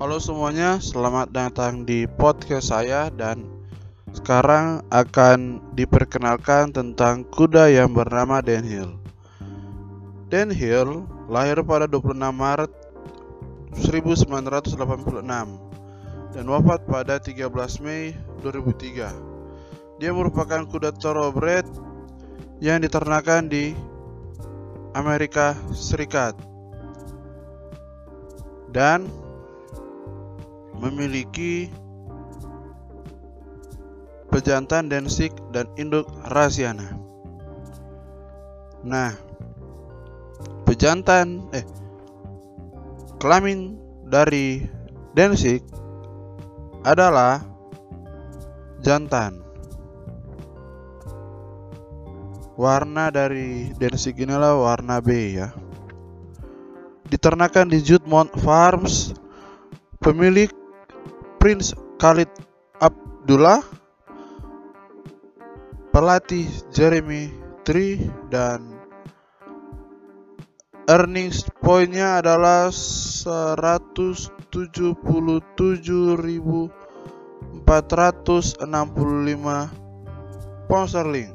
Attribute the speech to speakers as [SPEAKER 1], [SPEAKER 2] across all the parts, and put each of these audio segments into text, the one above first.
[SPEAKER 1] Halo semuanya, selamat datang di podcast saya dan sekarang akan diperkenalkan tentang kuda yang bernama Dan Hill. Dan Hill lahir pada 26 Maret 1986 dan wafat pada 13 Mei 2003. Dia merupakan kuda thoroughbred yang diternakan di Amerika Serikat dan memiliki pejantan densik dan induk rasiana. Nah, pejantan eh kelamin dari densik adalah jantan. Warna dari densik inilah warna B ya. Diternakan di Judmont Farms. Pemilik Prince Khalid Abdullah, pelatih Jeremy Tree dan earnings pointnya adalah 177.465 pound sterling.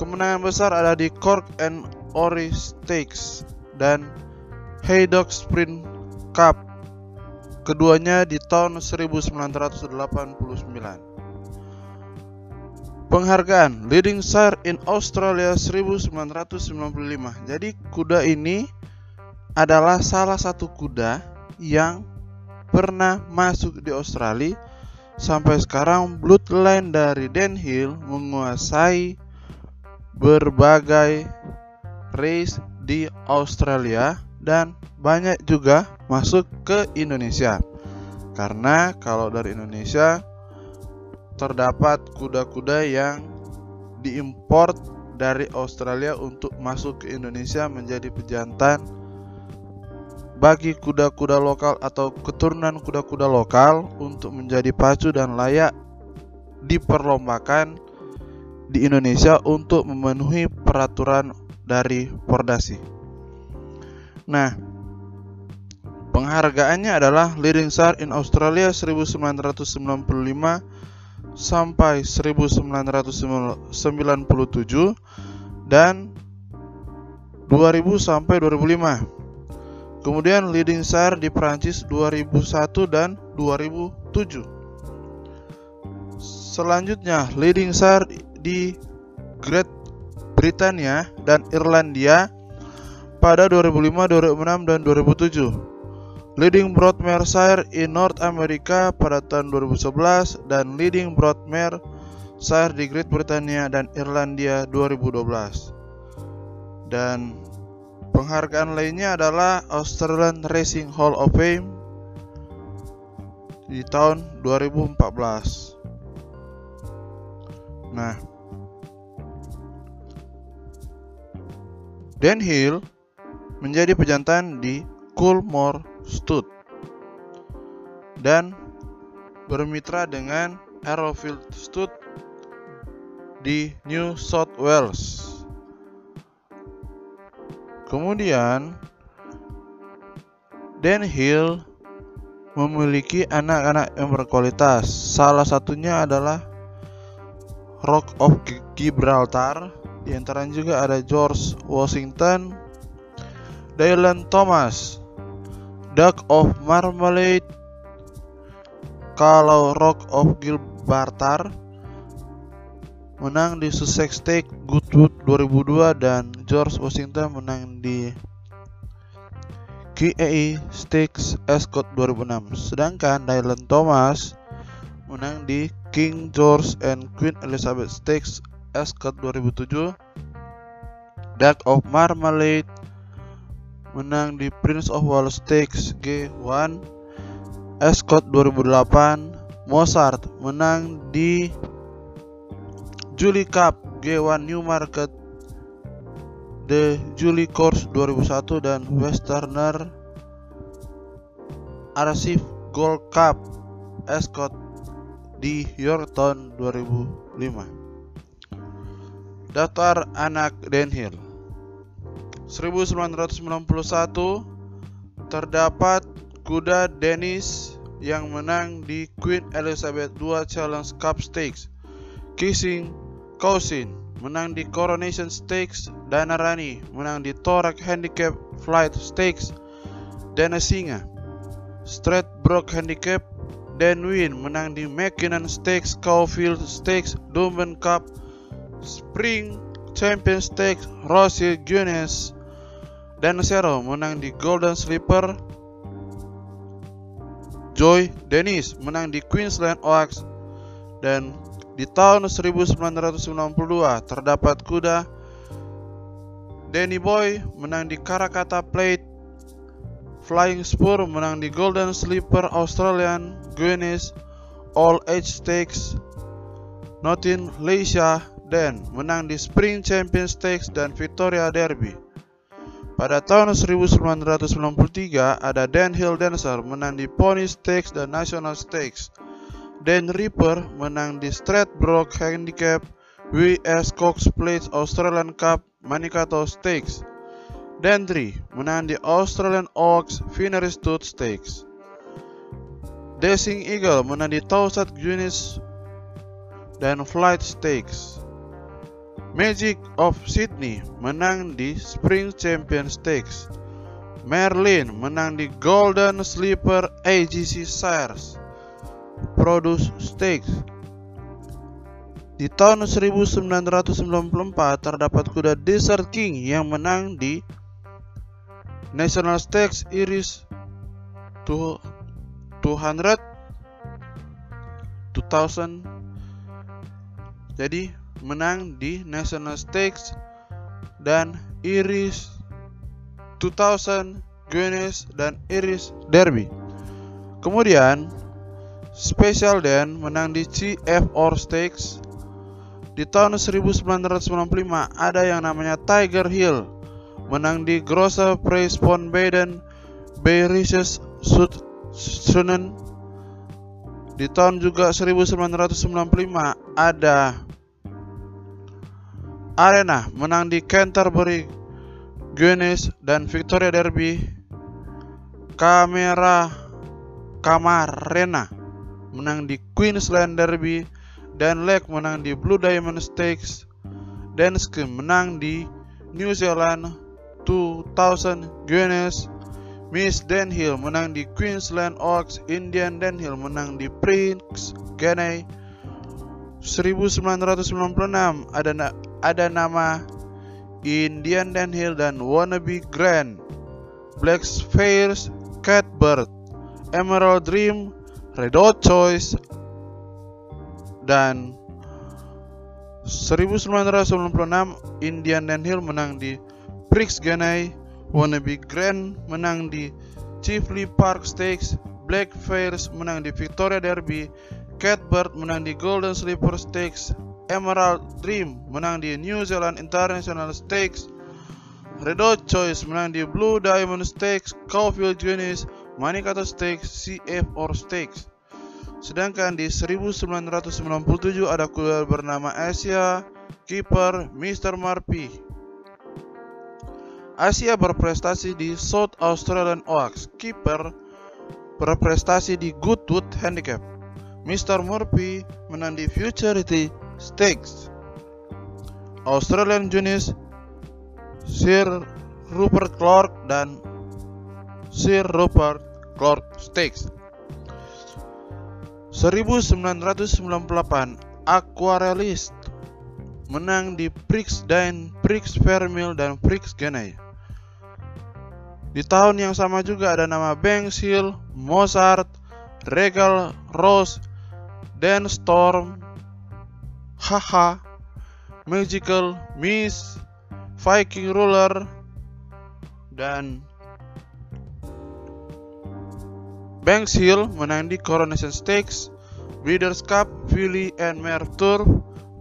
[SPEAKER 1] Kemenangan besar ada di Cork and Ori Stakes dan Haydock Sprint Cup keduanya di tahun 1989. Penghargaan Leading Sire in Australia 1995. Jadi kuda ini adalah salah satu kuda yang pernah masuk di Australia sampai sekarang bloodline dari Dan Hill menguasai berbagai race di Australia dan banyak juga masuk ke Indonesia. Karena kalau dari Indonesia terdapat kuda-kuda yang diimpor dari Australia untuk masuk ke Indonesia menjadi pejantan bagi kuda-kuda lokal atau keturunan kuda-kuda lokal untuk menjadi pacu dan layak diperlombakan di Indonesia untuk memenuhi peraturan dari Pordasi. Nah, penghargaannya adalah Leading Star in Australia 1995 sampai 1997 dan 2000 sampai 2005. Kemudian Leading Star di Prancis 2001 dan 2007. Selanjutnya Leading Star di Great Britania dan Irlandia pada 2005, 2006, dan 2007. Leading Broadmare Sire in North America pada tahun 2011 dan Leading Broadmare Sire di Great Britannia dan Irlandia 2012. Dan penghargaan lainnya adalah Australian Racing Hall of Fame di tahun 2014. Nah, Dan Hill menjadi pejantan di Coolmore Stud dan bermitra dengan Arrowfield Stud di New South Wales. Kemudian Dan Hill memiliki anak-anak yang berkualitas. Salah satunya adalah Rock of Gibraltar. Di antaranya juga ada George Washington, Dylan Thomas, Duck of Marmalade, kalau Rock of Gibraltar menang di Sussex Stake Goodwood 2002 dan George Washington menang di KAE Stakes Ascot 2006. Sedangkan Dylan Thomas menang di King George and Queen Elizabeth Stakes Ascot 2007. Duck of Marmalade menang di Prince of Wales Stakes G1 Ascot 2008 Mozart menang di Julie Cup G1 Newmarket The Julie Course 2001 dan Westerner Arsif Gold Cup Ascot di Yorktown 2005 Daftar anak Dan Hill 1991 terdapat kuda Dennis yang menang di Queen Elizabeth II Challenge Cup Stakes. Kissing Cousin menang di Coronation Stakes. Dana Rani menang di Torak Handicap Flight Stakes. Dana Singa Straight Brook Handicap Dan Win menang di McKinnon Stakes, Caulfield Stakes, Dumben Cup, Spring Champion Stakes, Rossi Guinness, dan Zero menang di Golden Slipper, Joy Dennis menang di Queensland Oaks. Dan di tahun 1992 terdapat kuda. Danny Boy menang di Karakata Plate. Flying Spur menang di Golden Slipper Australian Guinness All Age Stakes. Notin Leisha dan menang di Spring Champion Stakes dan Victoria Derby pada tahun 1993 ada Dan Hill Dancer menang di Pony Stakes dan National Stakes. Dan Ripper menang di Stradbroke Handicap WS Cox Plate Australian Cup Manikato Stakes. Dan Tri menang di Australian Oaks Finery Stud Stakes. Dashing Eagle menang di Tausat Guinness dan Flight Stakes. Magic of Sydney menang di Spring Champion Stakes. Merlin menang di Golden Slipper AGC Sires Produce Stakes. Di tahun 1994 terdapat kuda Desert King yang menang di National Stakes Iris 200 2000 jadi menang di National Stakes dan Iris 2000 Guinness dan Iris Derby. Kemudian Special Dan menang di CFR Stakes. Di tahun 1995 ada yang namanya Tiger Hill menang di Grosse Prize von Baden Bayerisches Sunnen. Di tahun juga 1995 ada Arena menang di Canterbury Guinness dan Victoria Derby Kamera Kamarena menang di Queensland Derby dan Lake menang di Blue Diamond Stakes. Danske menang di New Zealand 2000 Guinness. Miss Denhill menang di Queensland Oaks. Indian Denhill menang di Prince Ganey. 1996 ada ada nama Indian Hill dan Wannabe Grand, Black Spheres, Catbird, Emerald Dream, Red Hot Choice, dan 1996 Indian Hill menang di Prix Ganey, Wannabe Grand menang di Chiefly Park Stakes, Black Fairs menang di Victoria Derby, Catbird menang di Golden Slipper Stakes, Emerald Dream menang di New Zealand International Stakes Red Hot Choice menang di Blue Diamond Stakes Caulfield Guinness Manikato Stakes CF4 Stakes sedangkan di 1997 ada kuda bernama Asia Keeper Mr. Murphy Asia berprestasi di South Australian Oaks Keeper berprestasi di Goodwood Handicap Mr. Murphy menang di Futurity Stakes Australian Junis Sir Rupert Clark dan Sir Rupert Clark Stakes 1998 Aquarellist menang di Prix Dine, Prix Vermil dan Prix Genei. Di tahun yang sama juga ada nama Banks Hill, Mozart, Regal Rose, Dan Storm, Haha, Magical, Miss, Viking Ruler, dan Banks Hill menang di Coronation Stakes, Breeders' Cup, Philly and Mare Tour,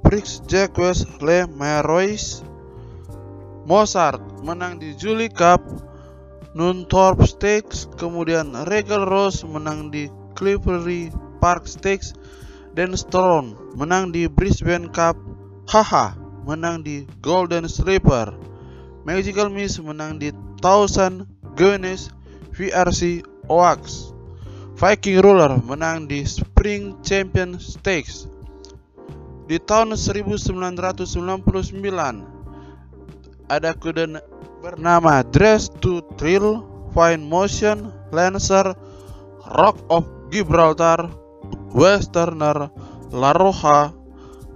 [SPEAKER 1] Prix Jacques Le Marois, Mozart menang di Julie Cup, Nunthorpe Stakes, kemudian Regal Rose menang di Cliffery Park Stakes, Dan Stone menang di Brisbane Cup, Haha menang di Golden Slipper, Magical Miss menang di Thousand Guinness VRC Oaks. Viking Ruler menang di Spring Champion Stakes. Di tahun 1999 ada kuda bernama Dress to Thrill, Fine Motion, Lancer, Rock of Gibraltar, Westerner, La Roja,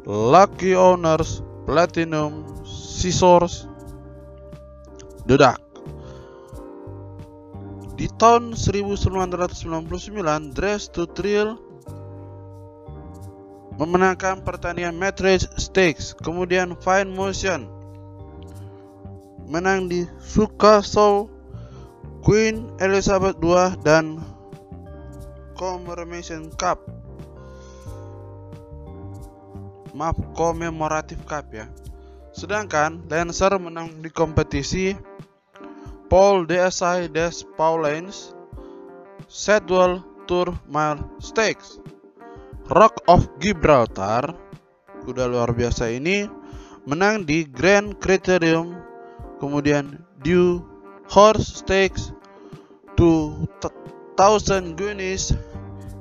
[SPEAKER 1] Lucky Owners, Platinum, Scissors, Dedak. Di tahun 1999, Dress to Thrill memenangkan pertandingan Matrix Stakes, kemudian Fine Motion menang di Suka Show, Queen Elizabeth II dan Commemoration Cup. Maaf, Commemorative Cup ya. Sedangkan Lancer menang di kompetisi Paul DSI Des Paulins Sedwell Tour Mile Stakes Rock of Gibraltar kuda luar biasa ini menang di Grand Criterium kemudian Dew Horse Stakes 2000 Guineas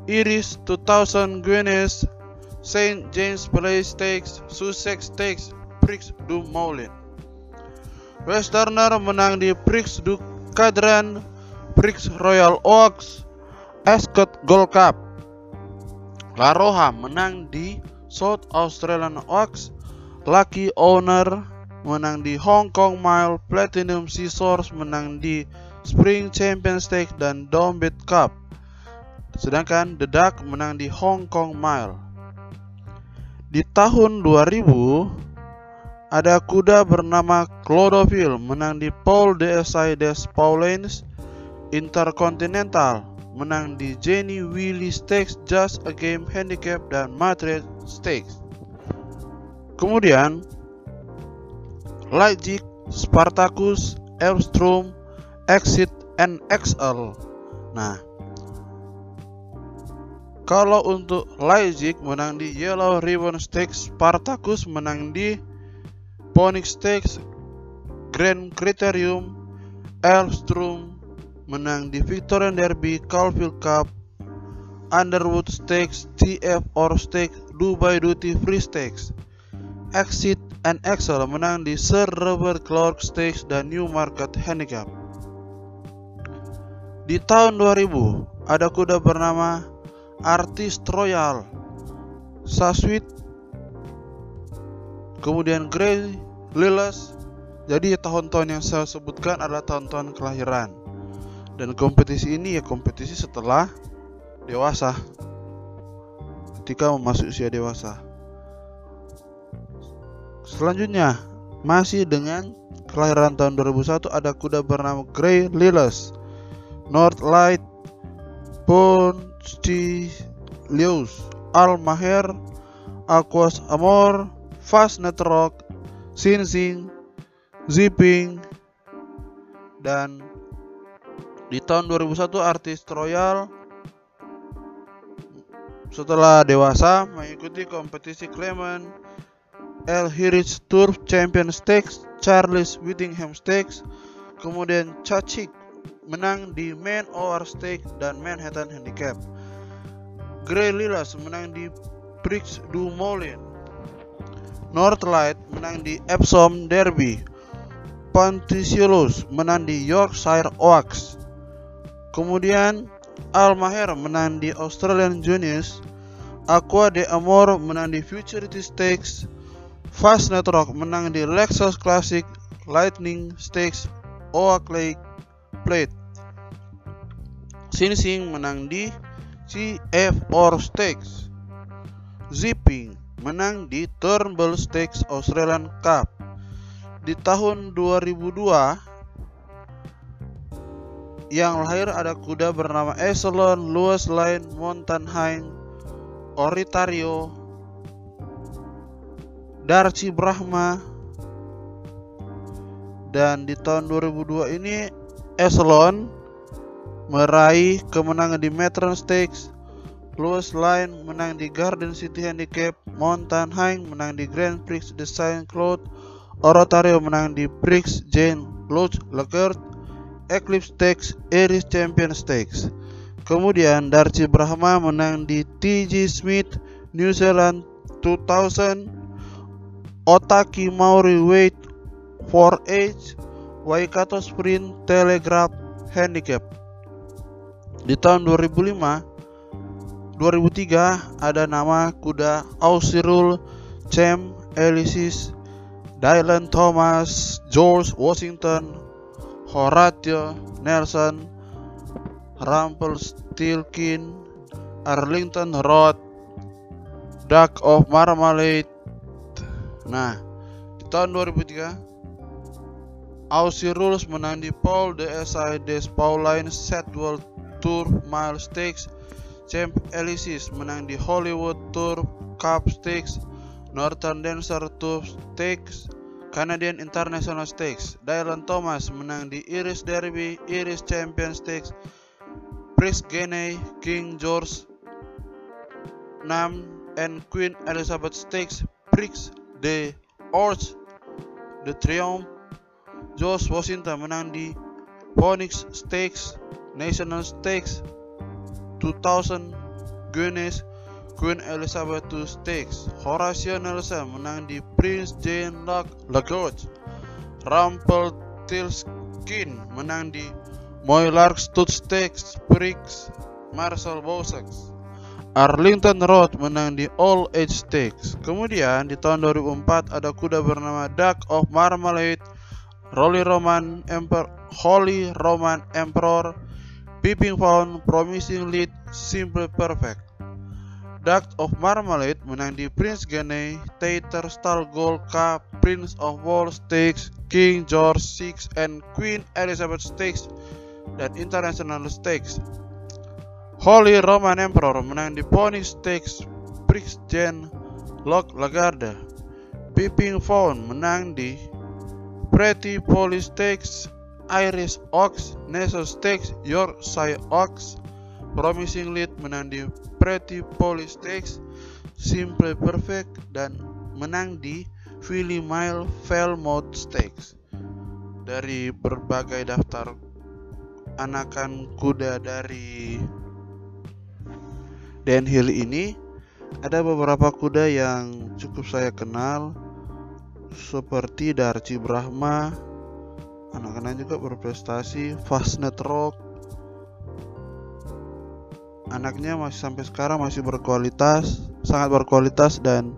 [SPEAKER 1] Iris 2000 Guineas Saint James Play Stakes Sussex Stakes Prix du Moulin Westerner menang di Prix du Cadran, Prix Royal Oaks, Ascot Gold Cup. La Roja menang di South Australian Oaks, Lucky Owner menang di Hong Kong Mile, Platinum Scissors menang di Spring Champion Stakes dan Dombit Cup. Sedangkan The Duck menang di Hong Kong Mile. Di tahun 2000, ada kuda bernama Clodovil menang di Paul DSI des Paulins Intercontinental, menang di Jenny Willy Stakes, Just a Game Handicap dan Madrid Stakes. Kemudian Leipzig, Spartacus, Elstrom, Exit, and XL. Nah, kalau untuk Leipzig menang di Yellow Ribbon Stakes, Spartacus menang di Phoenix Stakes, Grand Criterium, Elstrom menang di Victorian Derby, Caulfield Cup, Underwood Stakes, TF Or Stakes, Dubai Duty Free Stakes, Exit and Excel menang di Sir Robert Clark Stakes dan Newmarket Handicap. Di tahun 2000 ada kuda bernama Artist Royal, Saswit, kemudian Grey Lilas. Jadi tahun-tahun yang saya sebutkan adalah tahun-tahun kelahiran. Dan kompetisi ini ya kompetisi setelah dewasa. Ketika memasuki usia dewasa. Selanjutnya, masih dengan kelahiran tahun 2001 ada kuda bernama Grey Lilas, North Light, Ponstilius, Al Maher, Aquas Amor, Fast Netrock, Sinsing, Zipping, dan di tahun 2001 artis Royal setelah dewasa mengikuti kompetisi Clement El Heritage Tour Champion Stakes, Charles Whittingham Stakes, kemudian Chachik menang di Man OR Stakes dan Manhattan Handicap. Grey Lilas menang di Prix du Moulin Northlight menang di Epsom Derby. Ponticelus menang di Yorkshire Oaks. Kemudian Al Maher menang di Australian Juniors. Aqua de Amor menang di Futurity Stakes. Fast Network menang di Lexus Classic Lightning Stakes Oak Lake Plate. Sing Sing menang di CF4 Stakes. Zipping menang di Turnbull Stakes Australian Cup. Di tahun 2002 yang lahir ada kuda bernama Echelon, Lewis Line, Mountain High, Oritario, Darcy Brahma, dan di tahun 2002 ini Echelon meraih kemenangan di Metron Stakes Louis Line menang di Garden City Handicap, Mountain High menang di Grand Prix de Saint Claude, Oratorio menang di Prix Jean Lodge Lecourt, Eclipse Stakes Irish Champion Stakes. Kemudian Darcy Brahma menang di TG Smith New Zealand 2000 Otaki Maori Weight for Age Waikato Sprint Telegraph Handicap. Di tahun 2005 2003 ada nama kuda Ausirul Cem Elysis Dylan Thomas George Washington Horatio Nelson Rumpelstiltskin Arlington Road Duck of Marmalade. Nah, di tahun 2003 Aussie Rules menang di Paul de SI des Pauline Setwell Tour Mile Stakes Champ Elysis menang di Hollywood Tour Cup Stakes Northern Dancer Tour Stakes Canadian International Stakes Dylan Thomas menang di Irish Derby Irish Champion Stakes Prix Guinea King George 6 and Queen Elizabeth Stakes Prix de Orge The Triumph Josh Washington menang di Phoenix Stakes National Stakes 2000 Guinness Queen Elizabeth II Stakes. Horatio Nelson menang di Prince Jane Lagos Rumpelstiltskin menang di Moylark Stud Stakes Prix Marcel Bossex Arlington Road menang di All Age Stakes. Kemudian di tahun 2004 ada kuda bernama Duck of Marmalade, Holy Roman Emperor, Holy Roman Emperor, Peeping Found, Promising Lead, Simple Perfect. Duck of Marmalade menang di Prince Gene, Theater Star Gold Cup, Prince of Wales Stakes, King George VI and Queen Elizabeth Stakes dan International Stakes. Holy Roman Emperor menang di Pony Stakes, Prix Gen Lock Lagarde. Peeping Fawn menang di Pretty Polly Stakes, Irish Ox, Nassau Stakes, Yorkshire Ox. Promising Lead menang di Pretty Polly Stakes, Simple Perfect dan menang di Philly Mile Falmouth Stakes. Dari berbagai daftar anakan kuda dari Hill ini ada beberapa kuda yang cukup saya kenal seperti Darci Brahma anak-anak juga berprestasi. Fastnet Rock. Anaknya masih sampai sekarang masih berkualitas sangat berkualitas dan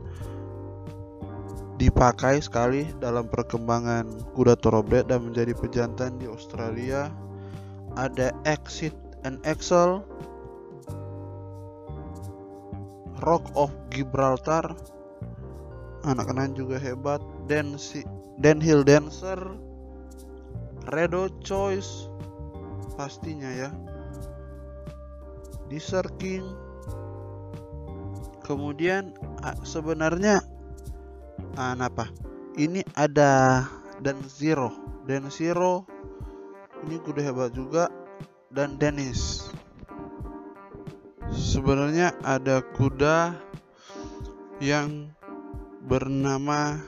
[SPEAKER 1] dipakai sekali dalam perkembangan kuda thoroughbred dan menjadi pejantan di Australia. Ada Exit and Excel Rock of Gibraltar. Anak-anak juga hebat. Dan si Dan Hill Dancer Redo Choice. Pastinya ya. Desert King. Kemudian sebenarnya ah, apa ini ada dan Zero. Dan Zero ini kuda hebat juga. Dan Dennis. Sebenarnya ada kuda yang bernama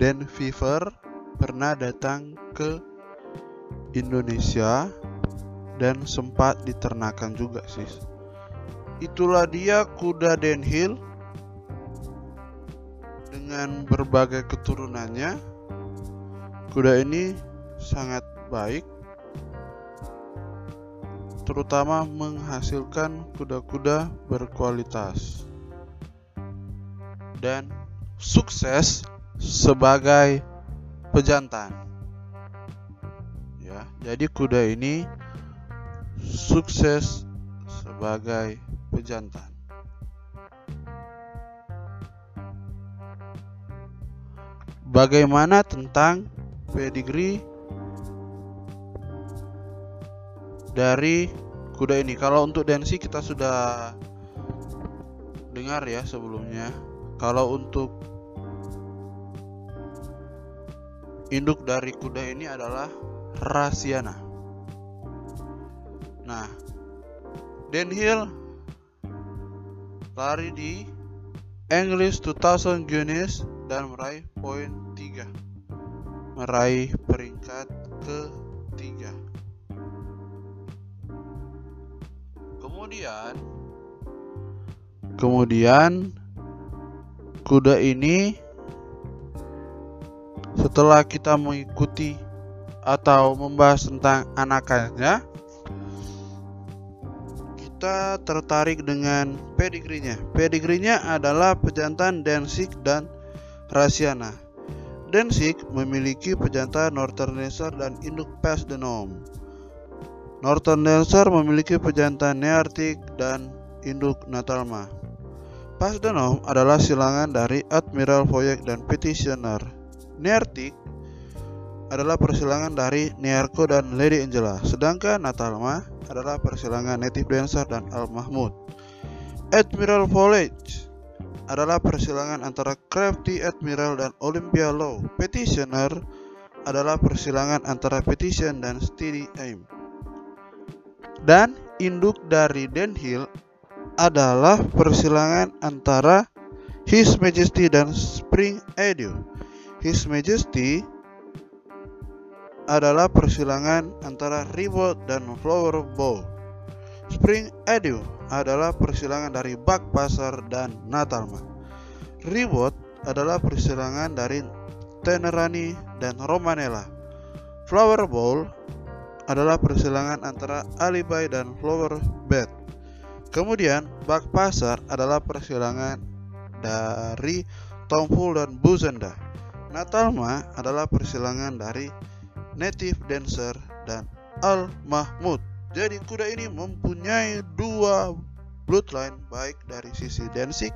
[SPEAKER 1] Dan Fever pernah datang ke Indonesia dan sempat diternakan juga sih. Itulah dia kuda Den Hill dengan berbagai keturunannya Kuda ini sangat baik, terutama menghasilkan kuda-kuda berkualitas dan sukses sebagai pejantan. Ya, jadi kuda ini sukses sebagai pejantan. Bagaimana tentang pedigree dari kuda ini. Kalau untuk Densi kita sudah dengar ya sebelumnya. Kalau untuk induk dari kuda ini adalah Rasiana. Nah, Den Hill lari di English 2000 Guinness dan meraih poin 3 meraih peringkat ketiga. Kemudian kemudian kuda ini setelah kita mengikuti atau membahas tentang anakannya kita tertarik dengan pedigrinya. Pedigrinya adalah pejantan Danzig dan Rasiana. Danzig memiliki pejantan Northern Dancer dan induk Pasdenom. Northern Dancer memiliki pejantan Nearctic dan induk Natalma. Pasdenom adalah silangan dari Admiral Voyage dan Petitioner. Nearctic adalah persilangan dari Nearco dan Lady Angela, sedangkan Natalma adalah persilangan Native Dancer dan Al Mahmud. Admiral Voyage adalah persilangan antara Crafty Admiral dan Olympia Law. Petitioner adalah persilangan antara Petition dan Steady Aim. Dan induk dari Den Hill adalah persilangan antara His Majesty dan Spring Edu. His Majesty adalah persilangan antara Reward dan Flower Bowl. Spring Edu adalah persilangan dari Bak Pasar dan Natalma. Reward adalah persilangan dari Tenerani dan Romanella. Flower Bowl adalah persilangan antara Alibi dan Flower Bed. Kemudian Bak Pasar adalah persilangan dari Tomful dan Buzenda. Natalma adalah persilangan dari Native Dancer dan Al Mahmud. Jadi kuda ini mempunyai dua bloodline baik dari sisi Danzig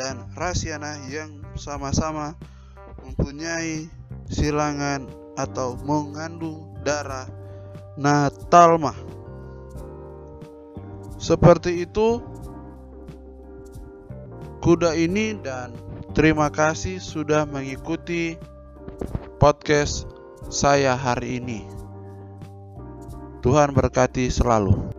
[SPEAKER 1] dan Rasiana yang sama-sama mempunyai silangan atau mengandung darah Natalma. Seperti itu kuda ini dan terima kasih sudah mengikuti podcast saya hari ini. Tuhan berkati selalu.